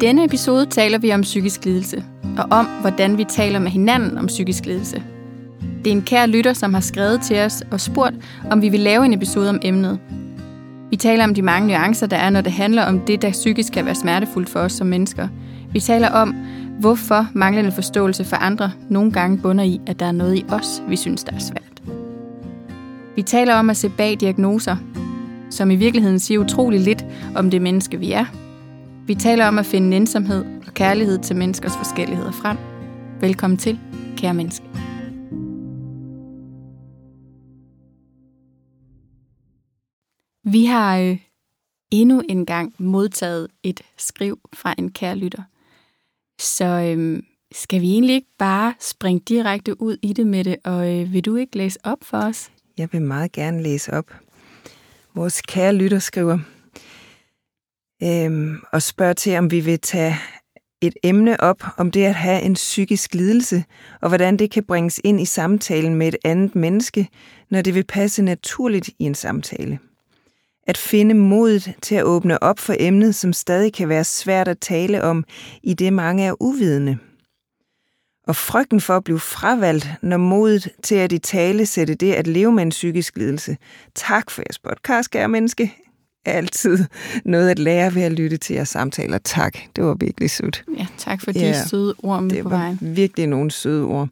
denne episode taler vi om psykisk lidelse, og om, hvordan vi taler med hinanden om psykisk lidelse. Det er en kær lytter, som har skrevet til os og spurgt, om vi vil lave en episode om emnet. Vi taler om de mange nuancer, der er, når det handler om det, der psykisk kan være smertefuldt for os som mennesker. Vi taler om, hvorfor manglende forståelse for andre nogle gange bunder i, at der er noget i os, vi synes, der er svært. Vi taler om at se bag diagnoser, som i virkeligheden siger utrolig lidt om det menneske, vi er. Vi taler om at finde ensomhed og kærlighed til menneskers forskelligheder frem. Velkommen til, kære menneske. Vi har øh, endnu en gang modtaget et skriv fra en kær lytter. Så øh, skal vi egentlig ikke bare springe direkte ud i det med det, og øh, vil du ikke læse op for os? Jeg vil meget gerne læse op. Vores kære lytter skriver øh, og spørger til, om vi vil tage et emne op om det at have en psykisk lidelse, og hvordan det kan bringes ind i samtalen med et andet menneske, når det vil passe naturligt i en samtale. At finde modet til at åbne op for emnet, som stadig kan være svært at tale om, i det mange er uvidende. Og frygten for at blive fravalgt, når modet til at i tale sætte det at leve med en psykisk lidelse. Tak for jeres podcast, kære menneske. Altid noget at lære ved at lytte til jeres samtaler. Tak, det var virkelig sødt. Ja, tak for de ja, søde ord med det på vejen. var virkelig nogle søde ord.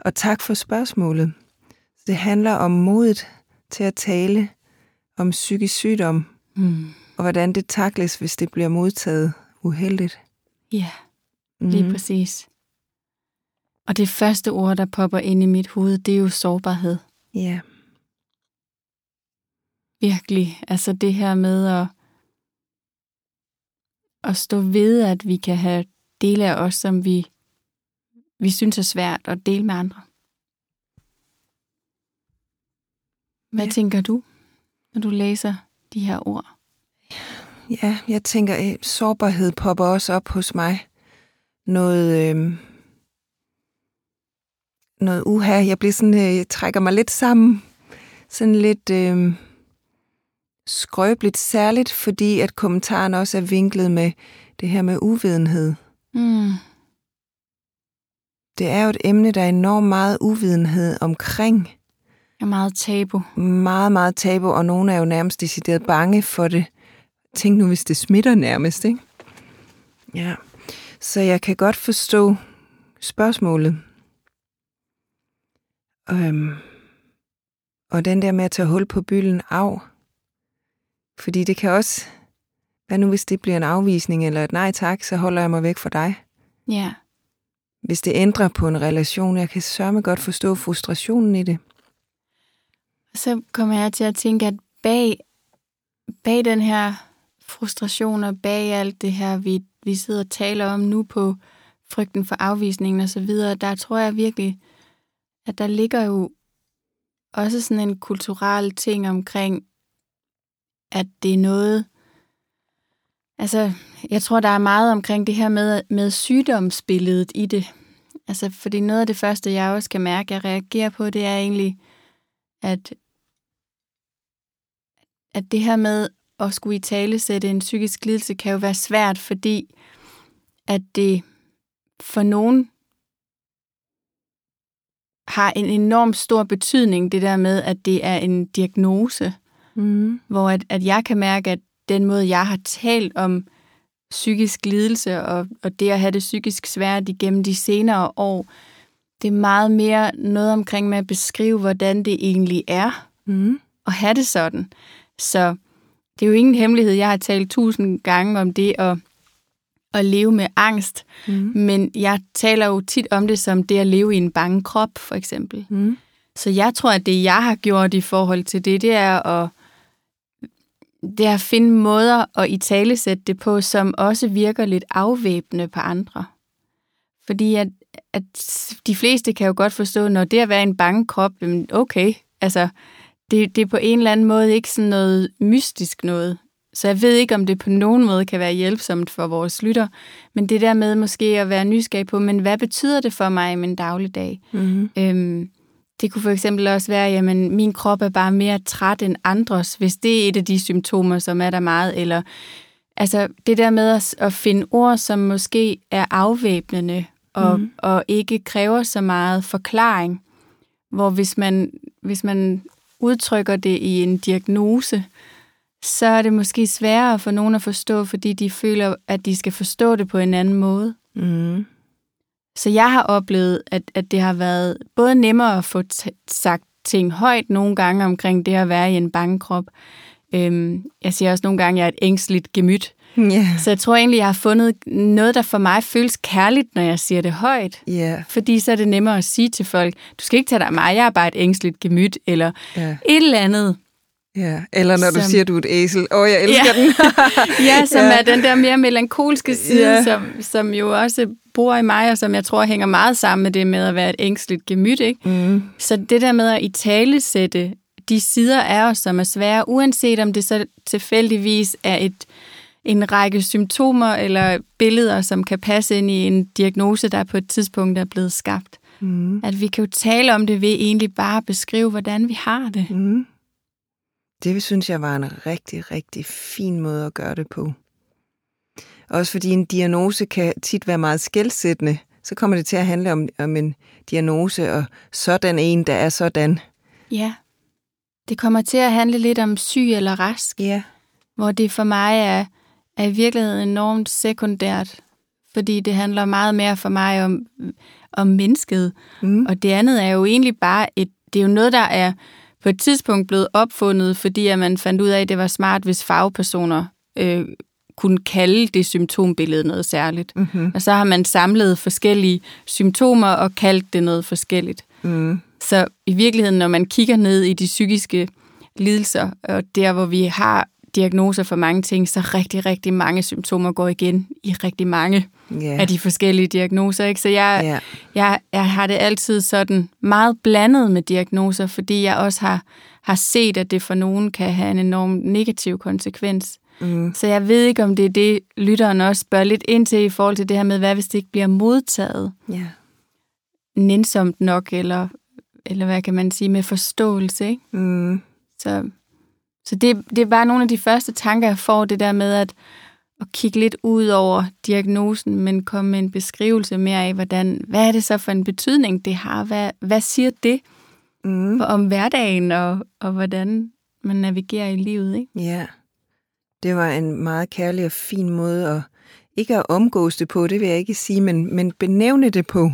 Og tak for spørgsmålet. Det handler om modet til at tale om psykisk sygdom, Mm. og hvordan det takles, hvis det bliver modtaget uheldigt. Ja, lige Mhm. præcis. Og det første ord, der popper ind i mit hoved, det er jo sårbarhed. Ja, Virkelig. Altså det her med at, at stå ved, at vi kan have dele af os, som vi, vi synes er svært at dele med andre. Hvad Ja. tænker du, når du læser de her ord? ja jeg tænker, at sårbarhed popper også op hos mig. Noget, øh, noget uha. Jeg bliver sådan, øh, jeg trækker mig lidt sammen. Sådan lidt øh, skrøbeligt, særligt fordi, at kommentaren også er vinklet med det her med uvidenhed. Mm. Det er jo et emne, der er enormt meget uvidenhed omkring. Er meget tabu. Meget, meget tabu, og nogle er jo nærmest decideret bange for det. Tænk nu, hvis det smitter nærmest, ikke? Ja. Så jeg kan godt forstå spørgsmålet. Øhm, og den der med at tage hul på bylden af. Fordi det kan også... Hvad nu, hvis det bliver en afvisning eller et nej tak, så holder jeg mig væk fra dig. Ja. Hvis det ændrer på en relation, jeg kan sørme godt forstå frustrationen i det. Så kommer jeg til at tænke, at bag, bag den her frustration og bag alt det her, vi, vi sidder og taler om nu på frygten for afvisningen og så videre, der tror jeg virkelig, at der ligger jo også sådan en kulturel ting omkring, at det er noget, altså jeg tror, der er meget omkring det her med, med sygdomsbilledet i det. Altså, fordi noget af det første, jeg også kan mærke, jeg reagerer på, det er egentlig, at at det her med at skulle i tale sætte en psykisk lidelse kan jo være svært, fordi at det for nogen har en enorm stor betydning, det der med, at det er en diagnose, Mm. hvor at, at jeg kan mærke, at den måde, jeg har talt om psykisk lidelse og, og det at have det psykisk svært igennem de senere år, det er meget mere noget omkring med at beskrive, hvordan det egentlig er Mm. at have det sådan. Så det er jo ingen hemmelighed. Jeg har talt tusind gange om det at, at leve med angst, Mm. men jeg taler jo tit om det som det at leve i en bange krop, for eksempel. Mm. Så jeg tror, at det, jeg har gjort i forhold til det, det er at, det er at finde måder at i tale sætte det på, som også virker lidt afvæbnende på andre. Fordi at, at de fleste kan jo godt forstå, når det at være en bange krop, jamen okay, altså det, det er på en eller anden måde ikke sådan noget mystisk noget. Så jeg ved ikke, om det på nogen måde kan være hjælpsomt for vores lytter, men det der med måske at være nysgerrig på, men hvad betyder det for mig i min dagligdag? Mm. Øhm, det kunne for eksempel også være, jamen min krop er bare mere træt end andres, hvis det er et af de symptomer, som er der meget, eller altså det der med at, at finde ord, som måske er afvæbnende og, mm. og ikke kræver så meget forklaring, hvor hvis man, hvis man udtrykker det i en diagnose, så er det måske sværere for nogen at forstå, fordi de føler, at de skal forstå det på en anden måde. Mm. Så jeg har oplevet, at, at det har været både nemmere at få sagt ting højt nogle gange omkring det at være i en bangekrop. Øhm, jeg siger også nogle gange, at jeg er et ængstligt gemyt. Yeah. Så jeg tror egentlig, jeg har fundet noget, der for mig føles kærligt, når jeg siger det højt. Yeah. Fordi så er det nemmere at sige til folk, du skal ikke tage dig af mig, jeg er bare et ængstligt gemyt, eller Yeah. et eller andet. Ja, eller når du Som- siger, du er et æsel. Åh, oh, jeg elsker Ja. den. Ja, som Ja. er den der mere melankolske side, Ja. som, som jo også bor i mig, og som jeg tror hænger meget sammen med det med at være et ængstligt gemyt. Ikke? Mm. Så det der med at i tale sætte de sider af os, som er svære, uanset om det så tilfældigvis er et, en række symptomer eller billeder, som kan passe ind i en diagnose, der på et tidspunkt er blevet skabt. Mm. At vi kan jo tale om det ved egentlig bare at beskrive, hvordan vi har det. Mm. Det synes jeg var en rigtig, rigtig fin måde at gøre det på. Også fordi en diagnose kan tit være meget skældsættende. Så kommer det til at handle om, om en diagnose, og sådan en, der er sådan. Ja. Det kommer til at handle lidt om syg eller rask. Ja. hvor det for mig er, er i virkeligheden enormt sekundært, fordi det handler meget mere for mig om, om mennesket. Mm. Og det andet er jo egentlig bare et, det er jo noget, der er på et tidspunkt blevet opfundet, fordi at man fandt ud af, at det var smart, hvis fagpersoner øh, kunne kalde det symptombillede noget særligt. Mm-hmm. Og så har man samlet forskellige symptomer og kaldt det noget forskelligt. Mm. Så i virkeligheden, når man kigger ned i de psykiske lidelser, og der hvor vi har diagnoser for mange ting, så rigtig, rigtig mange symptomer går igen i rigtig mange Ja. af de forskellige diagnoser. Ikke? Så jeg, ja. jeg, jeg har det altid sådan meget blandet med diagnoser, fordi jeg også har, har set, at det for nogen kan have en enorm negativ konsekvens. Mm. Så jeg ved ikke, om det er det, lytteren også spørger lidt ind til i forhold til det her med, hvad hvis det ikke bliver modtaget ja. nænsomt nok, eller, eller hvad kan man sige, med forståelse. Ikke? Mm. Så, så det, det er bare nogle af de første tanker, jeg får, det der med at, at kigge lidt ud over diagnosen, men komme med en beskrivelse mere af, hvordan, hvad er det så for en betydning, det har? Hvad, hvad siger det Mm. om hverdagen, og, og hvordan man navigerer i livet? Ikke? Ja. Det var en meget kærlig og fin måde at ikke at omgås det på, det vil jeg ikke sige, men, men benævne det på.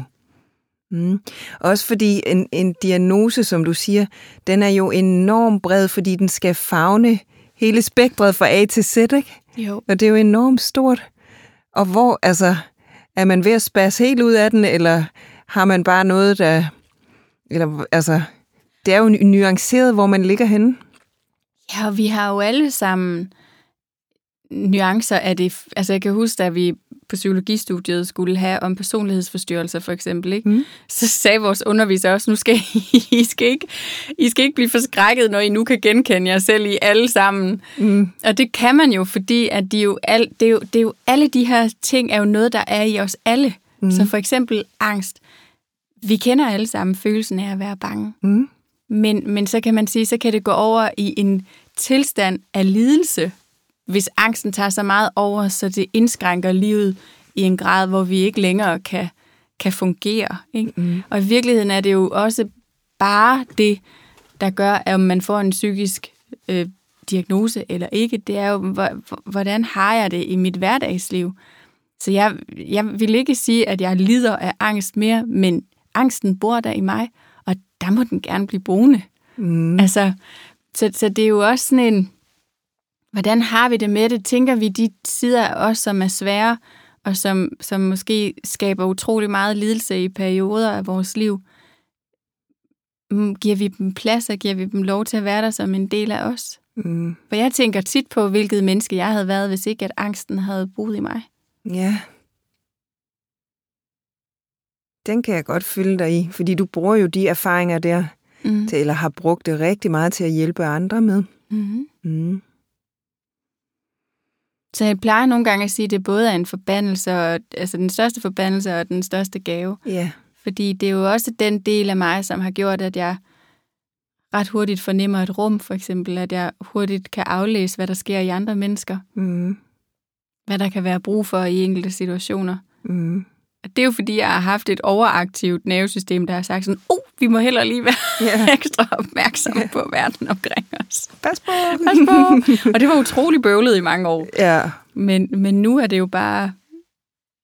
Mm. Også fordi en, en diagnose, som du siger, den er jo enormt bred, fordi den skal fagne hele spektret fra A til Z, ikke? Jo. Og det er jo enormt stort. Og hvor, altså, er man ved at spasse helt ud af den, eller har man bare noget, der... Eller, altså, det er jo nuanceret, hvor man ligger henne. Ja, og vi har jo alle sammen nuancer af det. Altså jeg kan huske, da vi på psykologistudiet skulle have om personlighedsforstyrrelser for eksempel, ikke? Mm. så sagde vores underviser også, nu skal I, I, skal ikke, I skal ikke blive forskrækket, når I nu kan genkende jer selv i alle sammen. Mm. Og det kan man jo, fordi at de jo al, det, er jo, det er jo alle de her ting er jo noget, der er i os alle. Mm. Mm. Så for eksempel angst. Vi kender alle sammen følelsen af at være bange. Mm. Men, men så kan man sige, så kan det gå over i en tilstand af lidelse, hvis angsten tager så meget over, så det indskrænker livet i en grad, hvor vi ikke længere kan, kan fungere. Ikke? Mm. Og i virkeligheden er det jo også bare det, der gør, at om man får en psykisk øh, diagnose eller ikke, det er jo, hvor- hvordan har jeg det i mit hverdagsliv? Så jeg, jeg vil ikke sige, at jeg lider af angst mere, men angsten bor der i mig, og der må den gerne blive boende. Mm. Altså, så, så det er jo også sådan en, hvordan har vi det med det? Tænker vi de sider af os, som er svære, og som, som måske skaber utrolig meget lidelse i perioder af vores liv? Mm, Giver vi dem plads, og giver vi dem lov til at være der som en del af os? Mm. For jeg tænker tit på, hvilket menneske jeg havde været, hvis ikke at angsten havde boet i mig. Ja. Den kan jeg godt følge dig i, fordi du bruger jo de erfaringer der, Mm. til, eller har brugt det rigtig meget til at hjælpe andre med. Mm-hmm. Mm. Så jeg plejer nogle gange at sige, at det både er en forbandelse, og, altså den største forbandelse og den største gave. Ja. Fordi det er jo også den del af mig, som har gjort, at jeg ret hurtigt fornemmer et rum, for eksempel, at jeg hurtigt kan aflæse, hvad der sker i andre mennesker. Mm. hvad der kan være brug for i enkelte situationer. Mm. Det er jo fordi, jeg har haft et overaktivt nervesystem, der har sagt sådan, oh, vi må heller lige være Ja. ekstra opmærksomme på verden omkring os. Pas på. Pas på. Og det var utrolig bøvlet i mange år. Ja. Men, men nu er det jo bare,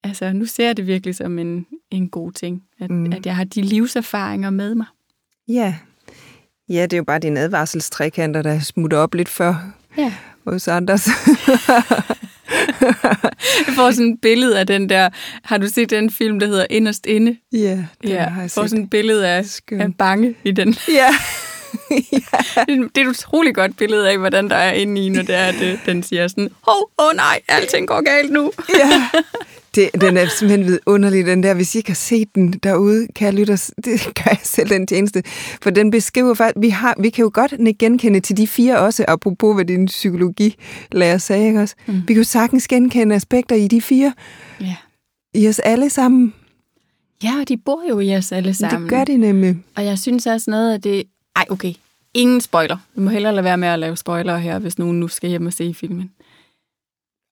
altså nu ser jeg det virkelig som en, en god ting, at, Mm. at jeg har de livserfaringer med mig. Ja. Ja, det er jo bare dine advarselstrekanter, der smutter op lidt før Ja. hos Anders. Jeg får sådan et billede af den der, har du set den film, der hedder Inderst Inde? ja, det ja, har jeg får set. sådan et billede af, Skøn. af bange i den. Ja. Det er et utroligt godt billede af, hvordan der er inde i, når det er, at øh, den siger sådan, hov, åh oh, nej, alting går galt nu. ja. Det, den er simpelthen vidunderlig, den der. Hvis I ikke har set den derude, kan jeg lytte, det gør jeg selv den tjeneste. For den beskriver faktisk, vi, har, vi kan jo godt genkende til de fire også, apropos hvad din psykologilærer sagde, ikke også? Mm. Vi kan jo sagtens genkende aspekter i de fire, Ja. i os alle sammen. ja, og de bor jo i os alle sammen. Det gør de nemlig. Og jeg synes også noget af det... Ej, okay. Ingen spoiler. Vi må hellere lade være med at lave spoiler her, hvis nogen nu skal hjem og se filmen.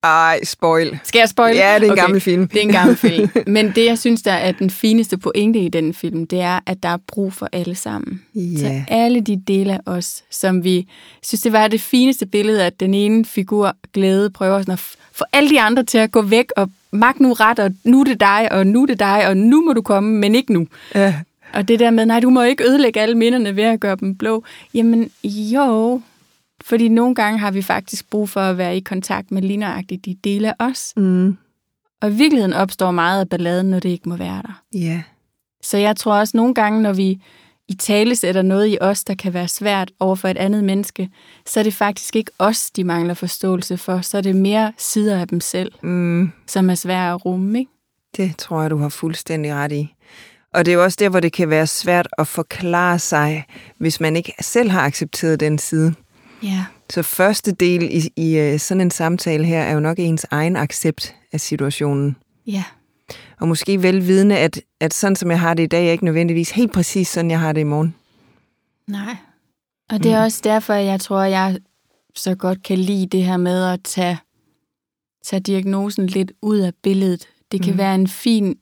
Ej, spoil. Skal jeg spoil? Ja, det er en gammel film. Det er en gammel film. Men det, jeg synes, der er den fineste pointe i den film, det er, at der er brug for alle sammen. Så Ja. alle de dele af os, som vi synes, det var det fineste billede, at den ene figur glæde prøver sådan at få alle de andre til at gå væk og magt nu ret, og nu er det dig, og nu er det dig, og nu må du komme, men ikke nu. Ja. Og det der med, nej, du må ikke ødelægge alle minderne ved at gøre dem blå. Jamen, jo. Fordi nogle gange har vi faktisk brug for at være i kontakt med ligneragtigt de dele af os. Mm. Og i virkeligheden opstår meget af balladen, når det ikke må være der. Ja. Så jeg tror også nogle gange, når vi i tale sætter noget i os, der kan være svært over for et andet menneske, så er det faktisk ikke os, de mangler forståelse for. Så er det mere sider af dem selv, Mm. som er svære at rumme. Ikke? Det tror jeg, du har fuldstændig ret i. Og det er jo også der, hvor det kan være svært at forklare sig, hvis man ikke selv har accepteret den side. Ja. Så første del i, i øh, sådan en samtale her er jo nok ens egen accept af situationen. Ja. Og måske velvidende, at, at sådan som jeg har det i dag, er ikke nødvendigvis helt præcis sådan, jeg har det i morgen. Nej. Og det er også derfor, jeg tror, jeg så godt kan lide det her med at tage, tage diagnosen lidt ud af billedet. Det kan mm. være en fin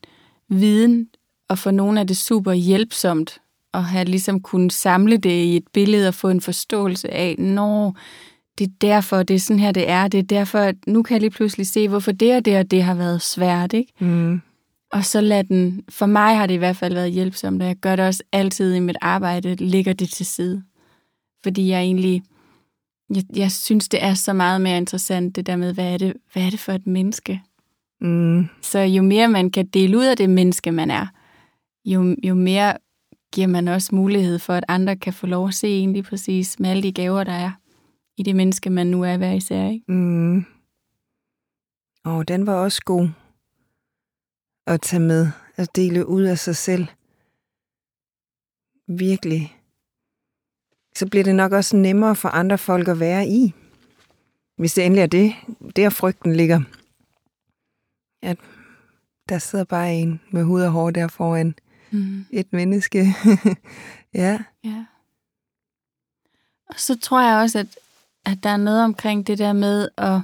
viden, og for nogle er det super hjælpsomt at have ligesom kunne samle det i et billede og få en forståelse af, når det er derfor, det er sådan her, det er. Det er derfor, at nu kan jeg lige pludselig se, hvorfor det og det og det har været svært, ikke? Mm. Og så lad den, for mig har det i hvert fald været hjælpsomt, og jeg gør det også altid i mit arbejde, ligger det til side. Fordi jeg egentlig, jeg, jeg synes, det er så meget mere interessant, det der med, hvad er det, hvad er det for et menneske? Mm. Så jo mere man kan dele ud af det menneske, man er, jo, jo mere giver man også mulighed for, at andre kan få lov at se en lige præcis med alle de gaver, der er i det menneske, man nu er hver især. Ikke? Mm. Og den var også god at tage med, at dele ud af sig selv. Virkelig. Så bliver det nok også nemmere for andre folk at være i. Hvis det endelig er det, der frygten ligger. At der sidder bare en med hud og hår der foran Mm. et menneske. ja. Ja. Og så tror jeg også, at, at der er noget omkring det der med at...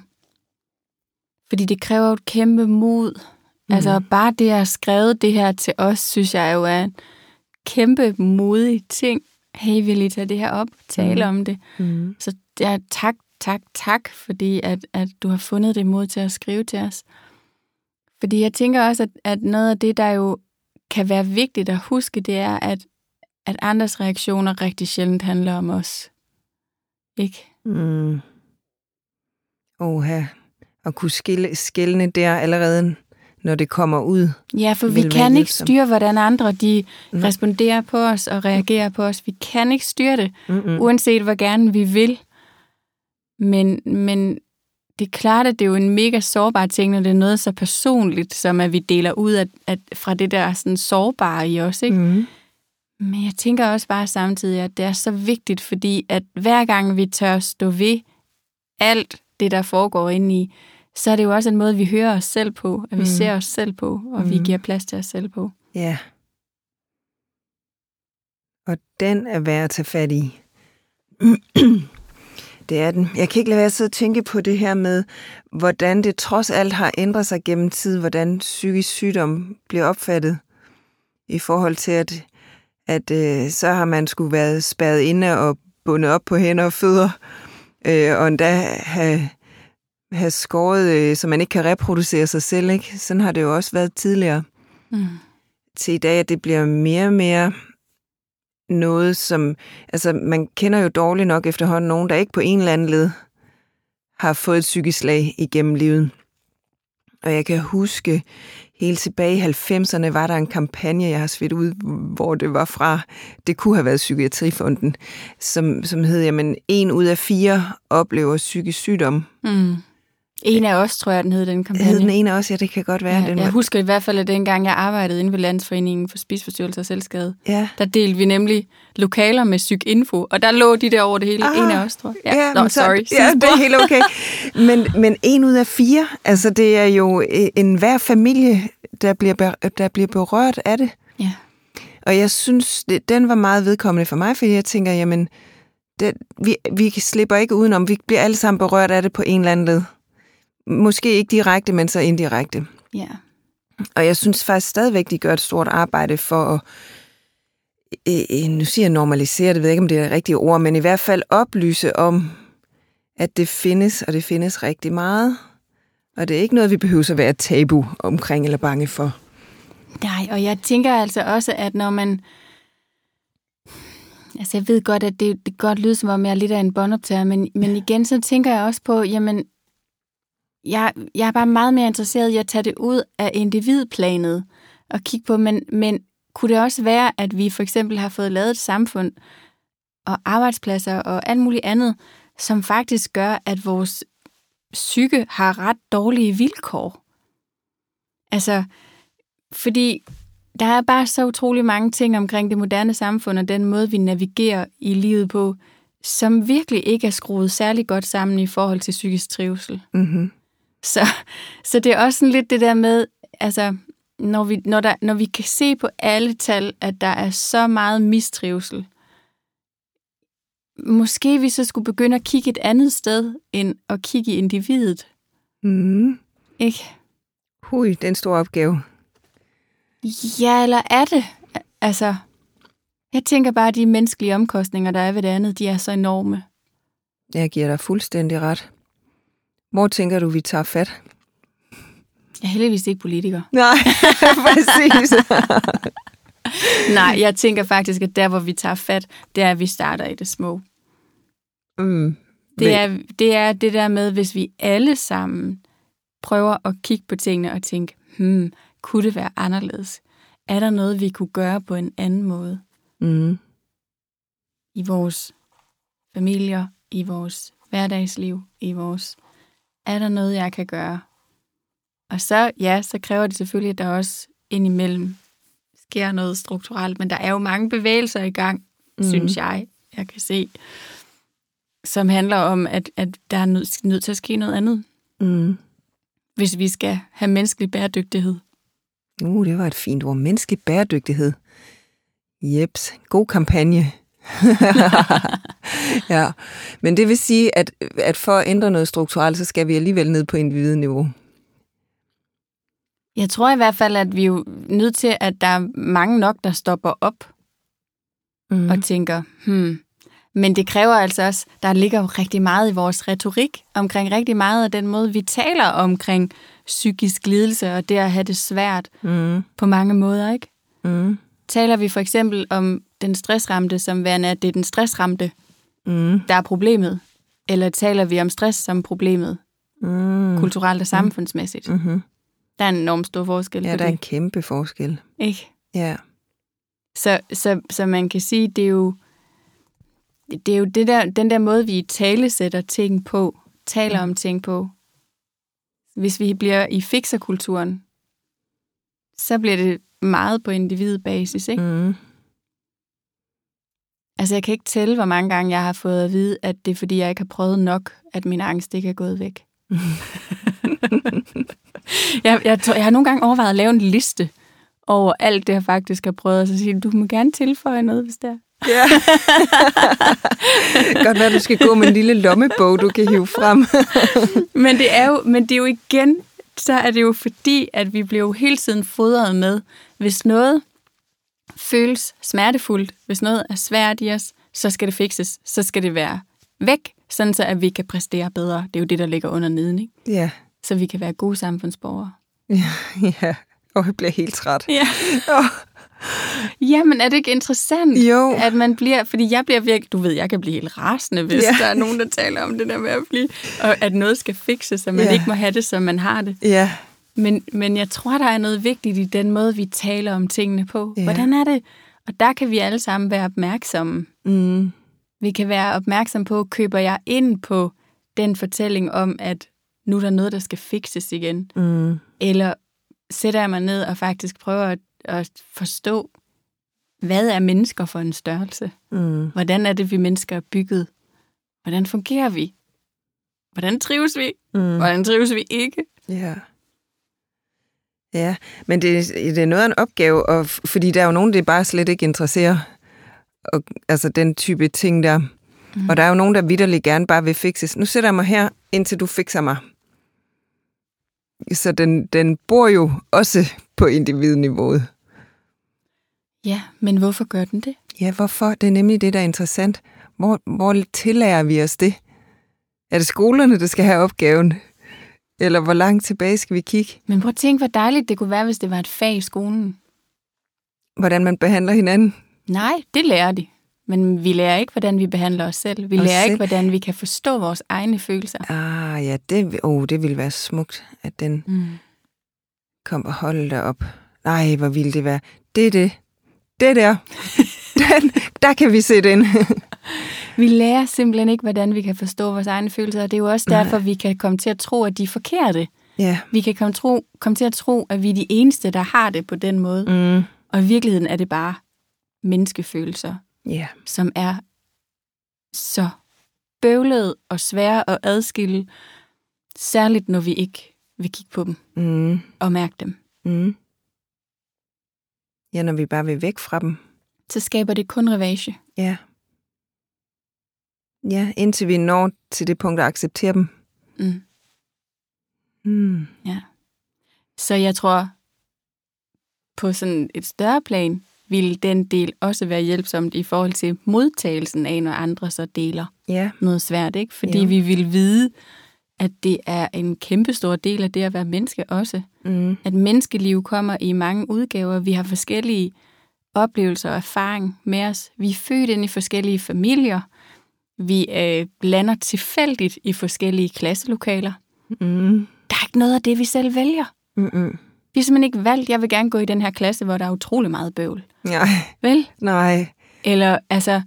Fordi det kræver et kæmpe mod. Mm. Altså bare det at skrevet det her til os, synes jeg jo er en kæmpe modig ting. Hey, vil I tage det her op? Tale Mm. om det. Mm. Så ja, tak, tak, tak, fordi at, at du har fundet det mod til at skrive til os. Fordi jeg tænker også, at, at noget af det, der jo kan være vigtigt at huske, det er, at, at andres reaktioner rigtig sjældent handler om os. Ikke? Mm. Oha. At kunne skille, skille der allerede, når det kommer ud. Ja, for vi kan ikke styre, hvordan andre de Nej. responderer på os og reagerer på os. Vi kan ikke styre det, Mm-mm. uanset hvor gerne vi vil. Men, men det er klart, at det er jo en mega sårbar ting, når det er noget så personligt, som at vi deler ud af, at, fra det der sådan sårbare i os. Ikke? Mm. Men jeg tænker også bare samtidig, at det er så vigtigt, fordi at hver gang vi tør stå ved alt det, der foregår inde i, så er det jo også en måde, vi hører os selv på, at vi Mm. ser os selv på, og vi Mm. giver plads til os selv på. Ja. Og den er værd at tage fat i. Det er den. Jeg kan ikke lade være at sidde og tænke på det her med, hvordan det trods alt har ændret sig gennem tid, hvordan psykisk sygdom bliver opfattet i forhold til, at, at øh, så har man skulle været spadet inde og bundet op på hænder og fødder, øh, og endda have, have skåret, øh, så man ikke kan reproducere sig selv. Ikke? Sådan har det jo også været tidligere. Mm. Til i dag, at det bliver mere og mere noget, som... Altså, man kender jo dårligt nok efterhånden nogen, der ikke på en eller anden led har fået et psykisk slag igennem livet. Og jeg kan huske, helt tilbage i 90'erne var der en kampagne, jeg har svidt ud, hvor det var fra, det kunne have været Psykiatrifonden, som, som hed, jamen, en ud af fire oplever psykisk sygdom. Mm. En af os, tror jeg, den hed den kampagne. Hed den en af os? Ja, det kan godt være. Ja, den jeg var... husker i hvert fald, at dengang jeg arbejdede inde ved Landsforeningen for Spisforstyrrelser og Selvskade, ja. der delte vi nemlig lokaler med psykinfo, og der lå de der over det hele. Ah, en af os, tror jeg. Ja, ja Nå, sorry. Så, ja, det er helt okay. Men, men en ud af fire, altså det er jo en hver familie, der bliver, der bliver berørt af det. Ja. Og jeg synes, det, den var meget vedkommende for mig, fordi jeg tænker, jamen, det, vi, vi slipper ikke udenom. Vi bliver alle sammen berørt af det på en eller anden led. Måske ikke direkte, men så indirekte. Ja. Og jeg synes faktisk stadigvæk, de gør et stort arbejde for at, øh, nu siger jeg normalisere, det ved jeg ikke, om det er det rigtige ord, men i hvert fald oplyse om, at det findes, og det findes rigtig meget. Og det er ikke noget, vi behøver at være tabu omkring eller bange for. Nej, og jeg tænker altså også, at når man... Altså, jeg ved godt, at det, det godt lyder som om, jeg er lidt af en båndoptager, men, men igen, så tænker jeg også på, jamen, jeg, jeg er bare meget mere interesseret i at tage det ud af individplanet og kigge på, men, men kunne det også være, at vi for eksempel har fået lavet et samfund og arbejdspladser og alt muligt andet, som faktisk gør, at vores psyke har ret dårlige vilkår? Altså, fordi der er bare så utrolig mange ting omkring det moderne samfund og den måde, vi navigerer i livet på, som virkelig ikke er skruet særlig godt sammen i forhold til psykisk trivsel. Mm-hmm. Så, så det er også sådan lidt det der med, altså, når vi, når, der, når vi kan se på alle tal, at der er så meget mistrivsel, måske vi så skulle begynde at kigge et andet sted, end at kigge i individet. Mm. Ikke? Hui, det er en stor opgave. Ja, eller er det? Altså, jeg tænker bare, at de menneskelige omkostninger, der er ved det andet, de er så enorme. Jeg giver dig fuldstændig ret. Hvor tænker du, vi tager fat? Jeg er heldigvis ikke politiker. Nej, præcis. Nej, jeg tænker faktisk, at der, hvor vi tager fat, det er, at vi starter i det små. Mm. Det, er, det er det der med, hvis vi alle sammen prøver at kigge på tingene og tænke, hmm, kunne det være anderledes? Er der noget, vi kunne gøre på en anden måde? Mm. I vores familier, i vores hverdagsliv, i vores er der noget, jeg kan gøre? Og så, ja, så kræver det selvfølgelig, at der også indimellem sker noget strukturelt, men der er jo mange bevægelser i gang, mm. synes jeg, jeg kan se, som handler om, at, at der er nødt, nødt til at ske noget andet. Mm. Hvis vi skal have menneskelig bæredygtighed. Uh, det var et fint ord. Menneskelig bæredygtighed. Jeps, god kampagne. ja, men det vil sige, at, at for at ændre noget strukturelt, så skal vi alligevel ned på individniveau. Jeg tror i hvert fald, at vi er nødt til, at der er mange nok, der stopper op mm. og tænker, hmm, men det kræver altså også, der ligger rigtig meget i vores retorik omkring rigtig meget af den måde, vi taler omkring psykisk lidelse og det at have det svært mm. på mange måder, ikke? Mm. Taler vi for eksempel om den stressramte som værende, at det er den stressramte, mm. der er problemet? Eller taler vi om stress som problemet? Mm. Kulturelt og samfundsmæssigt? Mm-hmm. Der er en enorm stor forskel Ja, på der er det. en kæmpe forskel. Ikke? Ja. Så, så, så man kan sige, det er jo, det er jo det der, den der måde, vi tale sætter ting på, taler mm. om ting på. Hvis vi bliver i fixerkulturen, så bliver det meget på individbasis, ikke? Mm. Altså, jeg kan ikke tælle, hvor mange gange jeg har fået at vide, at det er, fordi jeg ikke har prøvet nok, at min angst ikke er gået væk. jeg, jeg, tror, jeg har nogle gange overvejet at lave en liste over alt det, jeg faktisk har prøvet, og så sige, du må gerne tilføje noget, hvis det er. Ja. Godt være, du skal gå med en lille lommebog, du kan hive frem. men, det er jo, men det er jo igen, så er det jo fordi, at vi bliver jo hele tiden fodret med, hvis noget føles smertefuldt, hvis noget er svært i os, så skal det fikses, så skal det være væk, sådan så at vi kan præstere bedre. Det er jo det, der ligger under neden, ikke? Ja. Så vi kan være gode samfundsborgere. Ja, ja. Og jeg bliver helt træt. Ja. Oh. Jamen, er det ikke interessant, jo. at man bliver... Fordi jeg bliver virkelig... Du ved, jeg kan blive helt rasende, hvis ja. der er nogen, der taler om det der med at blive... Og at noget skal fikses, så man ja. ikke må have det, som man har det. Ja. Men, men jeg tror, der er noget vigtigt i den måde, vi taler om tingene på. Ja. Hvordan er det? Og der kan vi alle sammen være opmærksomme. Mm. Vi kan være opmærksom på, køber jeg ind på den fortælling om, at nu er der noget, der skal fikses igen? Mm. Eller sætter jeg mig ned og faktisk prøver at, at forstå, hvad er mennesker for en størrelse? Mm. Hvordan er det, vi mennesker er bygget? Hvordan fungerer vi? Hvordan trives vi? Mm. Hvordan trives vi ikke? Ja. Ja, men det, det er noget af en opgave, og, fordi der er jo nogen, det bare slet ikke interesserer. Og, altså den type ting der. Mm. Og der er jo nogen, der vidderligt gerne bare vil fikses. Nu sætter jeg mig her, indtil du fikser mig. Så den, den bor jo også på individniveauet. Ja, men hvorfor gør den det? Ja, hvorfor? Det er nemlig det, der er interessant. Hvor, hvor tillærer vi os det? Er det skolerne, der skal have opgaven? Eller hvor langt tilbage skal vi kigge? Men prøv at tænke, hvor dejligt det kunne være, hvis det var et fag i skolen. Hvordan man behandler hinanden? Nej, det lærer de. Men vi lærer ikke, hvordan vi behandler os selv. Vi os lærer selv? ikke, hvordan vi kan forstå vores egne følelser. Ah, ja, det, oh, det ville være smukt, at den mm. kom og holde dig op. Nej, hvor ville det være. Det er det. Det der. den, der kan vi sætte ind. vi lærer simpelthen ikke, hvordan vi kan forstå vores egne følelser, og det er jo også derfor, vi kan komme til at tro, at de er forkerte. Ja. Vi kan komme, tro, komme til at tro, at vi er de eneste, der har det på den måde. Mm. Og i virkeligheden er det bare menneskefølelser, yeah. som er så bøvlede og svære at adskille, særligt når vi ikke vil kigge på dem mm. og mærke dem. Mm. Ja, når vi bare vil væk fra dem. Så skaber det kun revage. Ja. Ja, indtil vi når til det punkt at acceptere dem. Mm. Mm. Ja. Så jeg tror, på sådan et større plan, ville den del også være hjælpsomt i forhold til modtagelsen af, når andre så deler ja. noget svært, ikke? Fordi ja. vi vil vide, at det er en kæmpestor del af det at være menneske også. Mm. At menneskeliv kommer i mange udgaver. Vi har forskellige oplevelser og erfaring med os. Vi er født ind i forskellige familier. Vi øh, blander tilfældigt i forskellige klasselokaler. Mm. Der er ikke noget af det, vi selv vælger. Mm-mm. Vi har simpelthen ikke valgt, jeg vil gerne gå i den her klasse, hvor der er utrolig meget bøvl. Nej. Vel? Nej. Eller, altså,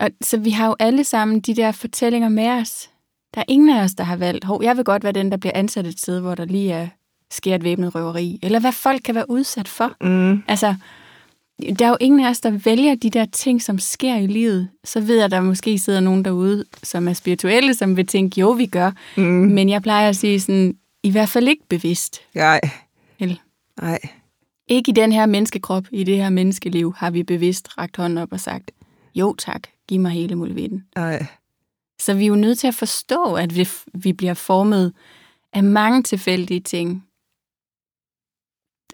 og, så vi har jo alle sammen de der fortællinger med os. Der er ingen af os, der har valgt, hov, jeg vil godt være den, der bliver ansat et sted, hvor der lige er, sker et væbnet røveri. Eller hvad folk kan være udsat for. Mm. Altså, der er jo ingen af os, der vælger de der ting, som sker i livet. Så ved jeg, at der måske sidder nogen derude, som er spirituelle, som vil tænke, jo, vi gør. Mm. Men jeg plejer at sige sådan, i hvert fald ikke bevidst. Nej. Eller? Nej. Ikke i den her menneskekrop, i det her menneskeliv, har vi bevidst rakt hånden op og sagt, jo tak, giv mig hele muligheden. Nej. Så vi er jo nødt til at forstå, at vi, vi bliver formet af mange tilfældige ting.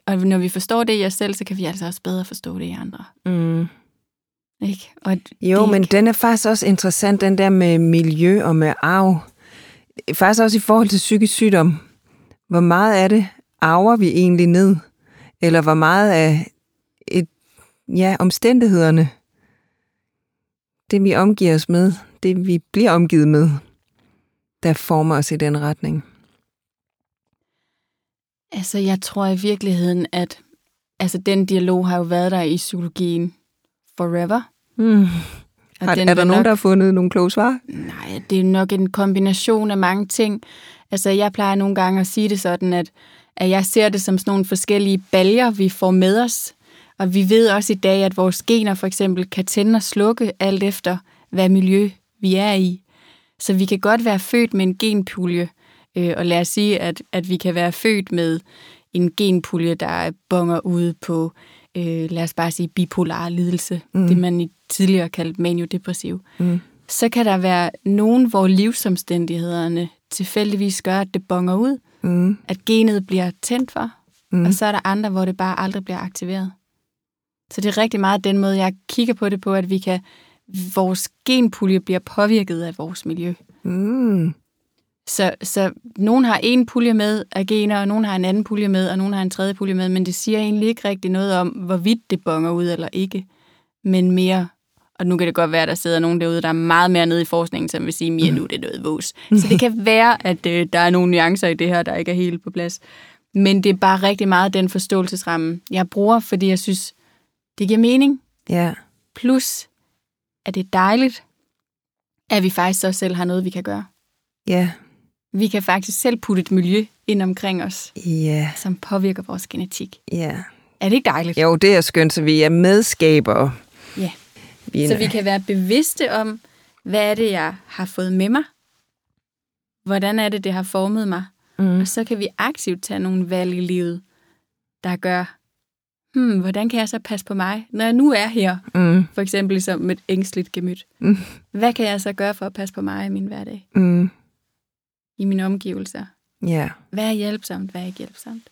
Og når vi forstår det i os selv, så kan vi altså også bedre forstå det i andre. Mm. Ikke? Og jo, det men ikke... den er faktisk også interessant, den der med miljø og med arv. Faktisk også i forhold til psykisk sygdom. Hvor meget af det arver vi egentlig ned? Eller hvor meget af et, ja, omstændighederne, det vi omgiver os med, det vi bliver omgivet med, der former os i den retning? Altså, jeg tror i virkeligheden, at altså, den dialog har jo været der i psykologien forever. Mm. Har, er der nogen, nok, der har fundet nogle kloge svar? Nej, det er nok en kombination af mange ting. Altså, jeg plejer nogle gange at sige det sådan, at, at jeg ser det som sådan nogle forskellige baljer, vi får med os. Og vi ved også i dag, at vores gener for eksempel kan tænde og slukke alt efter, hvad miljø vi er i. Så vi kan godt være født med en genpulje, øh, og lad os sige, at, at vi kan være født med en genpulje, der bonger ud på øh, lad os bare sige bipolar lidelse, mm. det man tidligere kaldte maniodepressiv, mm. så kan der være nogen, hvor livsomstændighederne tilfældigvis gør, at det bonger ud, mm. at genet bliver tændt for, mm. og så er der andre, hvor det bare aldrig bliver aktiveret. Så det er rigtig meget den måde, jeg kigger på det på, at vi kan, vores genpulje bliver påvirket af vores miljø. Mm. Så, så nogen har en pulje med af gener, og nogen har en anden pulje med, og nogen har en tredje pulje med, men det siger egentlig ikke rigtig noget om, hvorvidt det bonger ud eller ikke, men mere, og nu kan det godt være, at der sidder nogen derude, der er meget mere nede i forskningen, som vil sige, mere nu det er noget vås. Så det kan være, at øh, der er nogle nuancer i det her, der ikke er helt på plads. Men det er bare rigtig meget den forståelsesramme, jeg bruger, fordi jeg synes, det giver mening. Ja. Plus, at det er dejligt, at vi faktisk så selv har noget, vi kan gøre. Ja. Vi kan faktisk selv putte et miljø ind omkring os, ja. som påvirker vores genetik. Ja. Er det ikke dejligt? Jo, det er skønt, så vi er medskabere. Ja. Vi så vi kan være bevidste om, hvad er det, jeg har fået med mig? Hvordan er det, det har formet mig? Mm. Og så kan vi aktivt tage nogle valg i livet, der gør, hmm, hvordan kan jeg så passe på mig, når jeg nu er her? Mm. For eksempel som et ængstligt gemyt. Mm. Hvad kan jeg så gøre for at passe på mig i min hverdag? Mm. I mine omgivelser? Ja. Yeah. Hvad er hjælpsomt, hvad er ikke hjælpsomt?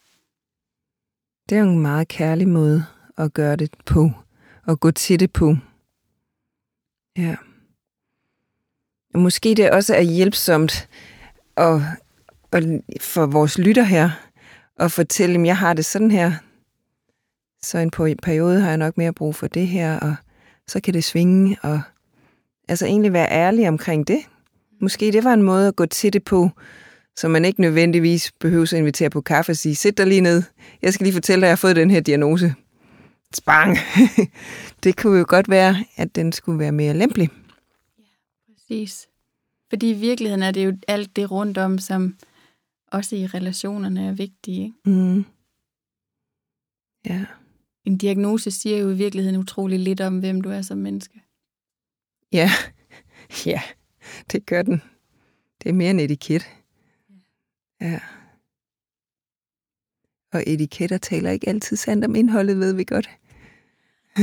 Det er jo en meget kærlig måde at gøre det på, og gå til det på. Ja. Og måske det også er hjælpsomt at, at for vores lytter her, at fortælle dem, jeg har det sådan her, så en periode har jeg nok mere brug for det her, og så kan det svinge, og altså egentlig være ærlig omkring det. Måske det var en måde at gå til det på, så man ikke nødvendigvis behøver at invitere på kaffe og sige, sæt dig lige ned, jeg skal lige fortælle dig, at jeg har fået den her diagnose. Spang! det kunne jo godt være, at den skulle være mere lempelig. Ja, præcis. Fordi i virkeligheden er det jo alt det rundt om, som også i relationerne er vigtige. Ikke? Mm. Ja en diagnose siger jo i virkeligheden utrolig lidt om, hvem du er som menneske. Ja, ja, det gør den. Det er mere en etiket. Ja. Og etiketter taler ikke altid sandt om indholdet, ved vi godt.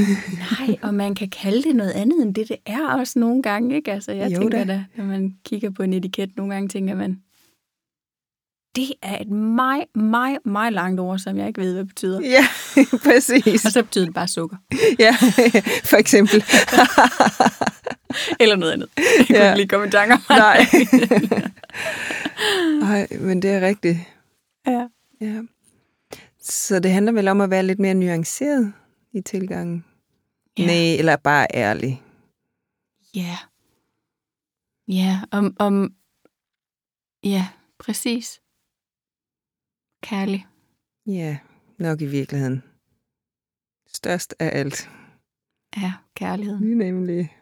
Nej, og man kan kalde det noget andet end det, det er også nogle gange, ikke? Altså, jeg jo tænker da. da, når man kigger på en etiket, nogle gange tænker man, det er et meget, meget, meget langt ord, som jeg ikke ved, hvad det betyder. Ja, præcis. Og så betyder det bare sukker. Ja, for eksempel. Eller noget andet. Jeg kunne ja. lige komme i tanker. Nej. Nej, men det er rigtigt. Ja. ja. Så det handler vel om at være lidt mere nuanceret i tilgangen? Ja. Nej, eller bare ærlig? Ja. Ja, om, om ja, præcis kærlig. Ja, nok i virkeligheden. Størst af alt. Ja, kærligheden. Nemlig.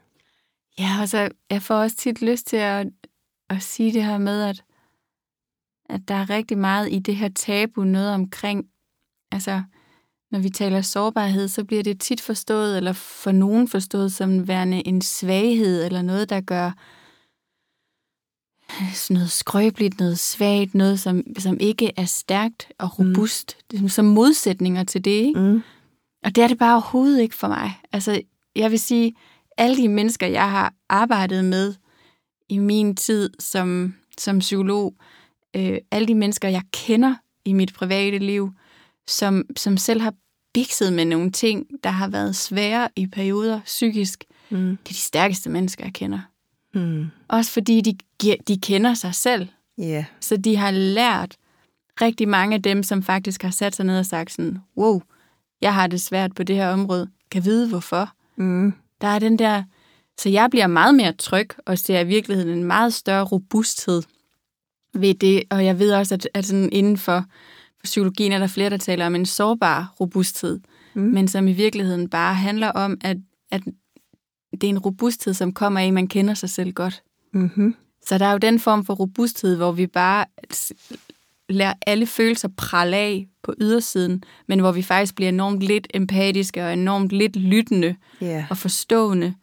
Ja, og så jeg får også tit lyst til at, at sige det her med, at, at der er rigtig meget i det her tabu, noget omkring, altså når vi taler sårbarhed, så bliver det tit forstået, eller for nogen forstået som værende en svaghed, eller noget, der gør sådan noget skrøbeligt, noget svagt, noget, som, som ikke er stærkt og mm. robust, mm. som modsætninger til det. Ikke? Mm. Og det er det bare overhovedet ikke for mig. Altså, jeg vil sige, alle de mennesker, jeg har arbejdet med i min tid som, som psykolog, øh, alle de mennesker, jeg kender i mit private liv, som, som selv har bikset med nogle ting, der har været svære i perioder psykisk, mm. det er de stærkeste mennesker, jeg kender. Mm. Også fordi de, de kender sig selv. Yeah. Så de har lært rigtig mange af dem, som faktisk har sat sig ned og sagt sådan, wow, jeg har det svært på det her område. Kan vide hvorfor. Mm. Der er den der... Så jeg bliver meget mere tryg og ser i virkeligheden en meget større robusthed ved det. Og jeg ved også, at, at sådan inden for, psykologien er der flere, der taler om en sårbar robusthed. Mm. Men som i virkeligheden bare handler om, at, at det er en robusthed, som kommer af, at man kender sig selv godt. Mm-hmm. Så der er jo den form for robusthed, hvor vi bare lader alle følelser prale af på ydersiden, men hvor vi faktisk bliver enormt lidt empatiske og enormt lidt lyttende yeah. og forstående.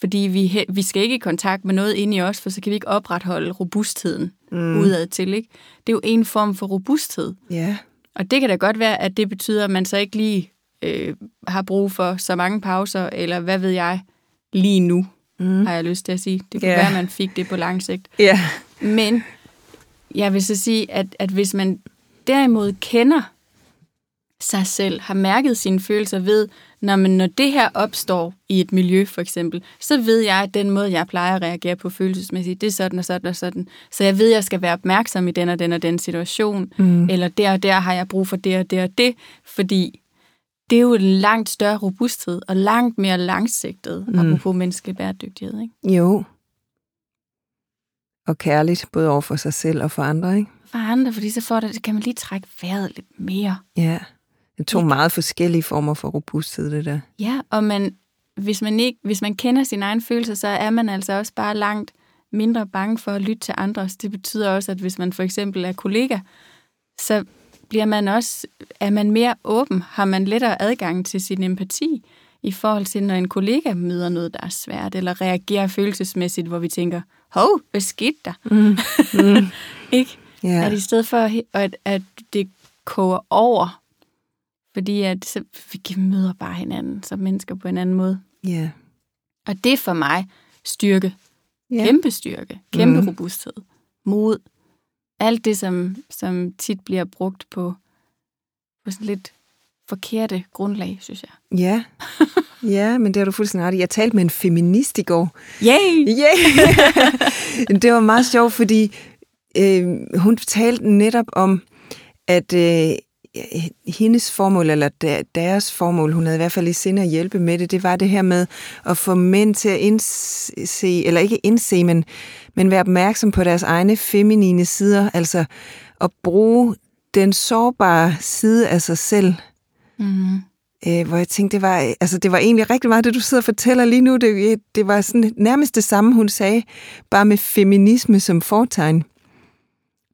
Fordi vi, vi skal ikke i kontakt med noget inde i os, for så kan vi ikke opretholde robustheden mm. udad til. Ikke? Det er jo en form for robusthed. Yeah. Og det kan da godt være, at det betyder, at man så ikke lige øh, har brug for så mange pauser, eller hvad ved jeg, lige nu, mm. har jeg lyst til at sige. Det kunne Ja. være, at man fik det på lang sigt. Ja. Men jeg vil så sige, at, at hvis man derimod kender sig selv, har mærket sine følelser ved, når, man, når det her opstår i et miljø for eksempel, så ved jeg, at den måde, jeg plejer at reagere på følelsesmæssigt, det er sådan og sådan og sådan. Så jeg ved, at jeg skal være opmærksom i den og den og den situation, mm. eller der og der har jeg brug for det og det og det, fordi det er jo en langt større robusthed og langt mere langsigtet, mm. apropos menneskelig bæredygtighed. Ikke? Jo. Og kærligt, både over for sig selv og for andre, ikke? For andre, fordi så får det, kan man lige trække vejret lidt mere. Ja. Det er to Ikke? meget forskellige former for robusthed, det der. Ja, og man, hvis, man ikke, hvis man kender sine egne følelser, så er man altså også bare langt mindre bange for at lytte til andres. Det betyder også, at hvis man for eksempel er kollega, så bliver man også, er man mere åben, har man lettere adgang til sin empati i forhold til, når en kollega møder noget, der er svært, eller reagerer følelsesmæssigt, hvor vi tænker, hov, hvad skete der? Mm. Mm. Ikke? Ja. At i stedet for, at, at det koger over, fordi at så, vi møder bare hinanden som mennesker på en anden måde. ja. Og det er for mig styrke. Ja. Kæmpe styrke. Kæmpe Mhm. robusthed. Mod. Alt det, som, som tit bliver brugt på, på sådan lidt forkerte grundlag, synes jeg. Ja. Ja, men det har du fuldstændig ret i. Jeg talte med en feminist i går. Yay! Yeah. det var meget sjovt, fordi øh, hun talte netop om, at øh, hendes formål, eller der- deres formål, hun havde i hvert fald i sinde at hjælpe med det, det var det her med at få mænd til at indse, eller ikke indse, men, men være opmærksom på deres egne feminine sider, altså at bruge den sårbare side af sig selv, Mm. øh, hvor jeg tænkte, det var, altså, det var egentlig rigtig meget det, du sidder og fortæller lige nu. Det, det var sådan nærmest det samme, hun sagde, bare med feminisme som fortegn.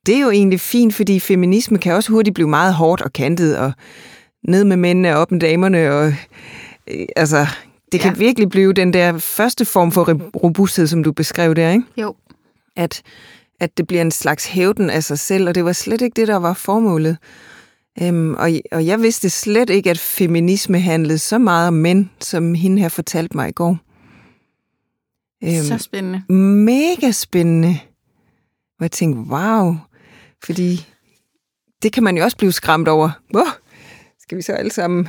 Det er jo egentlig fint, fordi feminisme kan også hurtigt blive meget hårdt og kantet, og ned med mændene og op med damerne, og øh, altså, det kan Ja. virkelig blive den der første form for robusthed, som du beskrev der, ikke? Jo. At, at det bliver en slags hævden af sig selv, og det var slet ikke det, der var formålet. Øhm, og, og jeg vidste slet ikke, at feminisme handlede så meget om mænd, som hende her fortalte mig i går. Øhm, Så spændende. mega spændende. Og jeg tænkte, wow, fordi det kan man jo også blive skræmt over. Hvor skal vi så alle sammen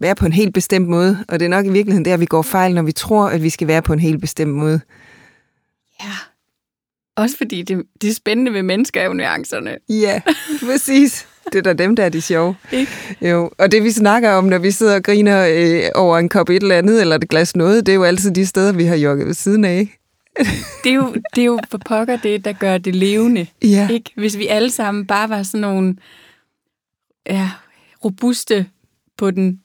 være på en helt bestemt måde? Og det er nok i virkeligheden der, vi går fejl, når vi tror, at vi skal være på en helt bestemt måde. Ja. Også fordi det, det spændende ved mennesker er jo nuancerne. Ja, præcis. Det er da dem, der er de sjove. Ikke? Jo, og det vi snakker om, når vi sidder og griner øh, over en kop et eller andet, eller et glas noget, det er jo altid de steder, vi har jogget ved siden af? Det er, jo, det er jo for pokker det, der gør det levende. Ja. Ikke? Hvis vi alle sammen bare var sådan nogle ja, robuste på den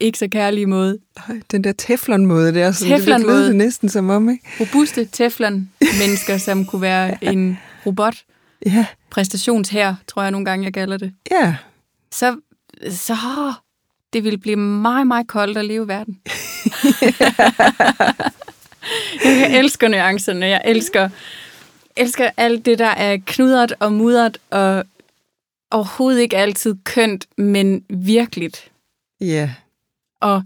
ikke så kærlige måde. Den der teflon-måde der, sådan, det Teflon-måde. lød det næsten som om, ikke? Robuste teflon-mennesker, som kunne være en robot. Ja, Præstationsher, tror jeg nogle gange, jeg kalder det. ja. Så, så det ville blive meget, meget koldt at leve i verden. jeg elsker nuancerne. Jeg elsker, elsker alt det, der er knudret og mudret og overhovedet ikke altid kønt, men virkeligt. Ja. Og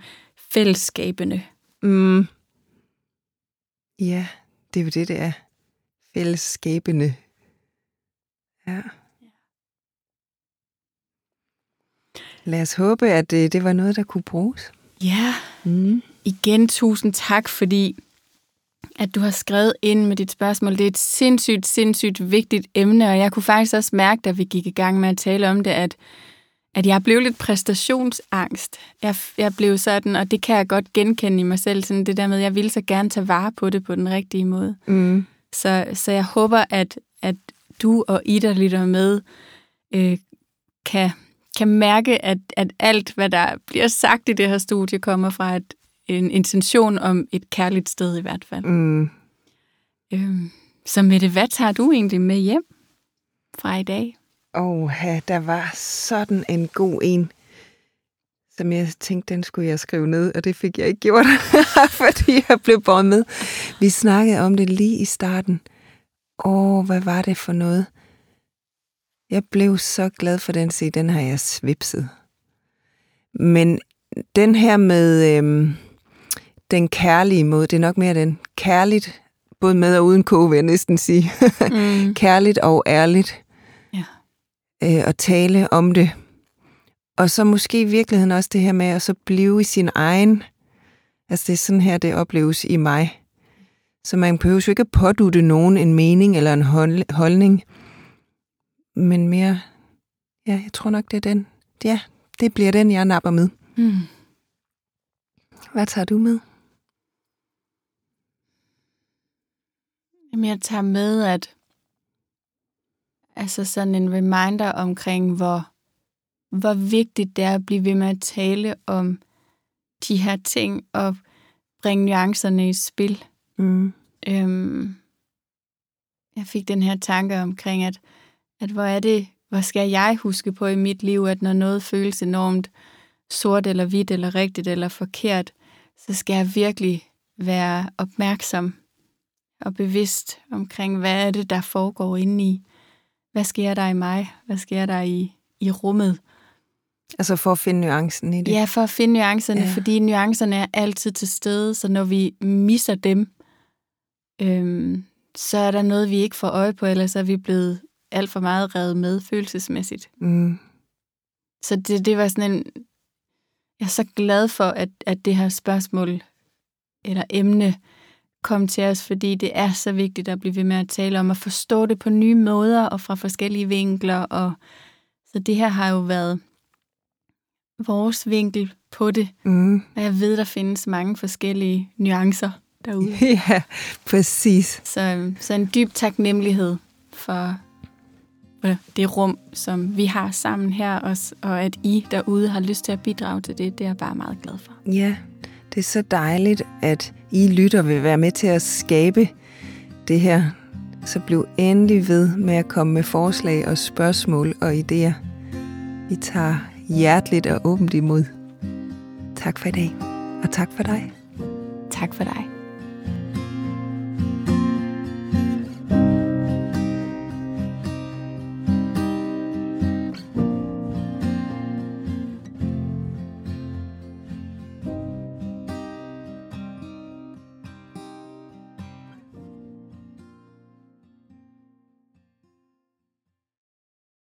fællesskabende. Mm. Ja, det er jo det, det er. Fællesskabende. Ja. Lad os håbe, at det, det var noget, der kunne bruges. Ja, Mm. igen tusind tak, fordi at du har skrevet ind med dit spørgsmål. Det er et sindssygt, sindssygt vigtigt emne, og jeg kunne faktisk også mærke, da vi gik i gang med at tale om det, at, at jeg blev lidt præstationsangst. Jeg, jeg blev sådan, og det kan jeg godt genkende i mig selv, sådan det der med, at jeg ville så gerne tage vare på det på den rigtige måde. Mm. Så, så jeg håber, at, at du og I, der lytter med, øh, kan, kan mærke, at, at alt, hvad der bliver sagt i det her studie, kommer fra et, en intention om et kærligt sted i hvert fald. Mm. Øhm, så Mette, hvad tager du egentlig med hjem fra i dag? Åh, der var sådan en god en, som jeg tænkte, den skulle jeg skrive ned, og det fik jeg ikke gjort, fordi jeg blev med. Vi snakkede om det lige i starten. Åh, hvad var det for noget? Jeg blev så glad for den, se, den har jeg svipset. Men den her med øhm, den kærlige måde, det er nok mere den kærligt, både med og uden k, vil jeg næsten sige. mm. kærligt og ærligt. Ja. Øh, at tale om det. Og så måske i virkeligheden også det her med at så blive i sin egen. Altså det er sådan her, det opleves i mig. Så man behøver jo ikke at pådute nogen en mening eller en holdning. Men mere, ja, jeg tror nok, det er den. Ja, det bliver den, jeg napper med. Mm. Hvad tager du med? Jamen, jeg tager med, at altså sådan en reminder omkring, hvor, hvor vigtigt det er at blive ved med at tale om de her ting og bringe nuancerne i spil. Mm. Øhm, jeg fik den her tanke omkring, at, at hvor er det, hvor skal jeg huske på i mit liv, at når noget føles enormt sort eller hvidt eller rigtigt eller forkert, så skal jeg virkelig være opmærksom og bevidst omkring, hvad er det, der foregår inde i. Hvad sker der i mig? Hvad sker der i, i rummet? Altså for at finde nuancen i det? Ja, for at finde nuancerne, ja. fordi nuancerne er altid til stede, så når vi misser dem, øhm, så er der noget, vi ikke får øje på, eller så er vi blevet alt for meget revet med følelsesmæssigt. Mm. Så det, det var sådan en... Jeg er så glad for, at, at det her spørgsmål eller emne kom til os, fordi det er så vigtigt at blive ved med at tale om, at forstå det på nye måder og fra forskellige vinkler. Og, så det her har jo været vores vinkel på det. Mm. Og jeg ved, der findes mange forskellige nuancer derude. Ja, præcis. Så, så en dyb taknemmelighed for det rum, som vi har sammen her også, og at I derude har lyst til at bidrage til det, det er jeg bare meget glad for. Ja, det er så dejligt, at i lytter vil være med til at skabe det her. Så bliv endelig ved med at komme med forslag og spørgsmål og idéer. Vi tager hjerteligt og åbent imod. Tak for i dag, og tak for dig. Tak for dig.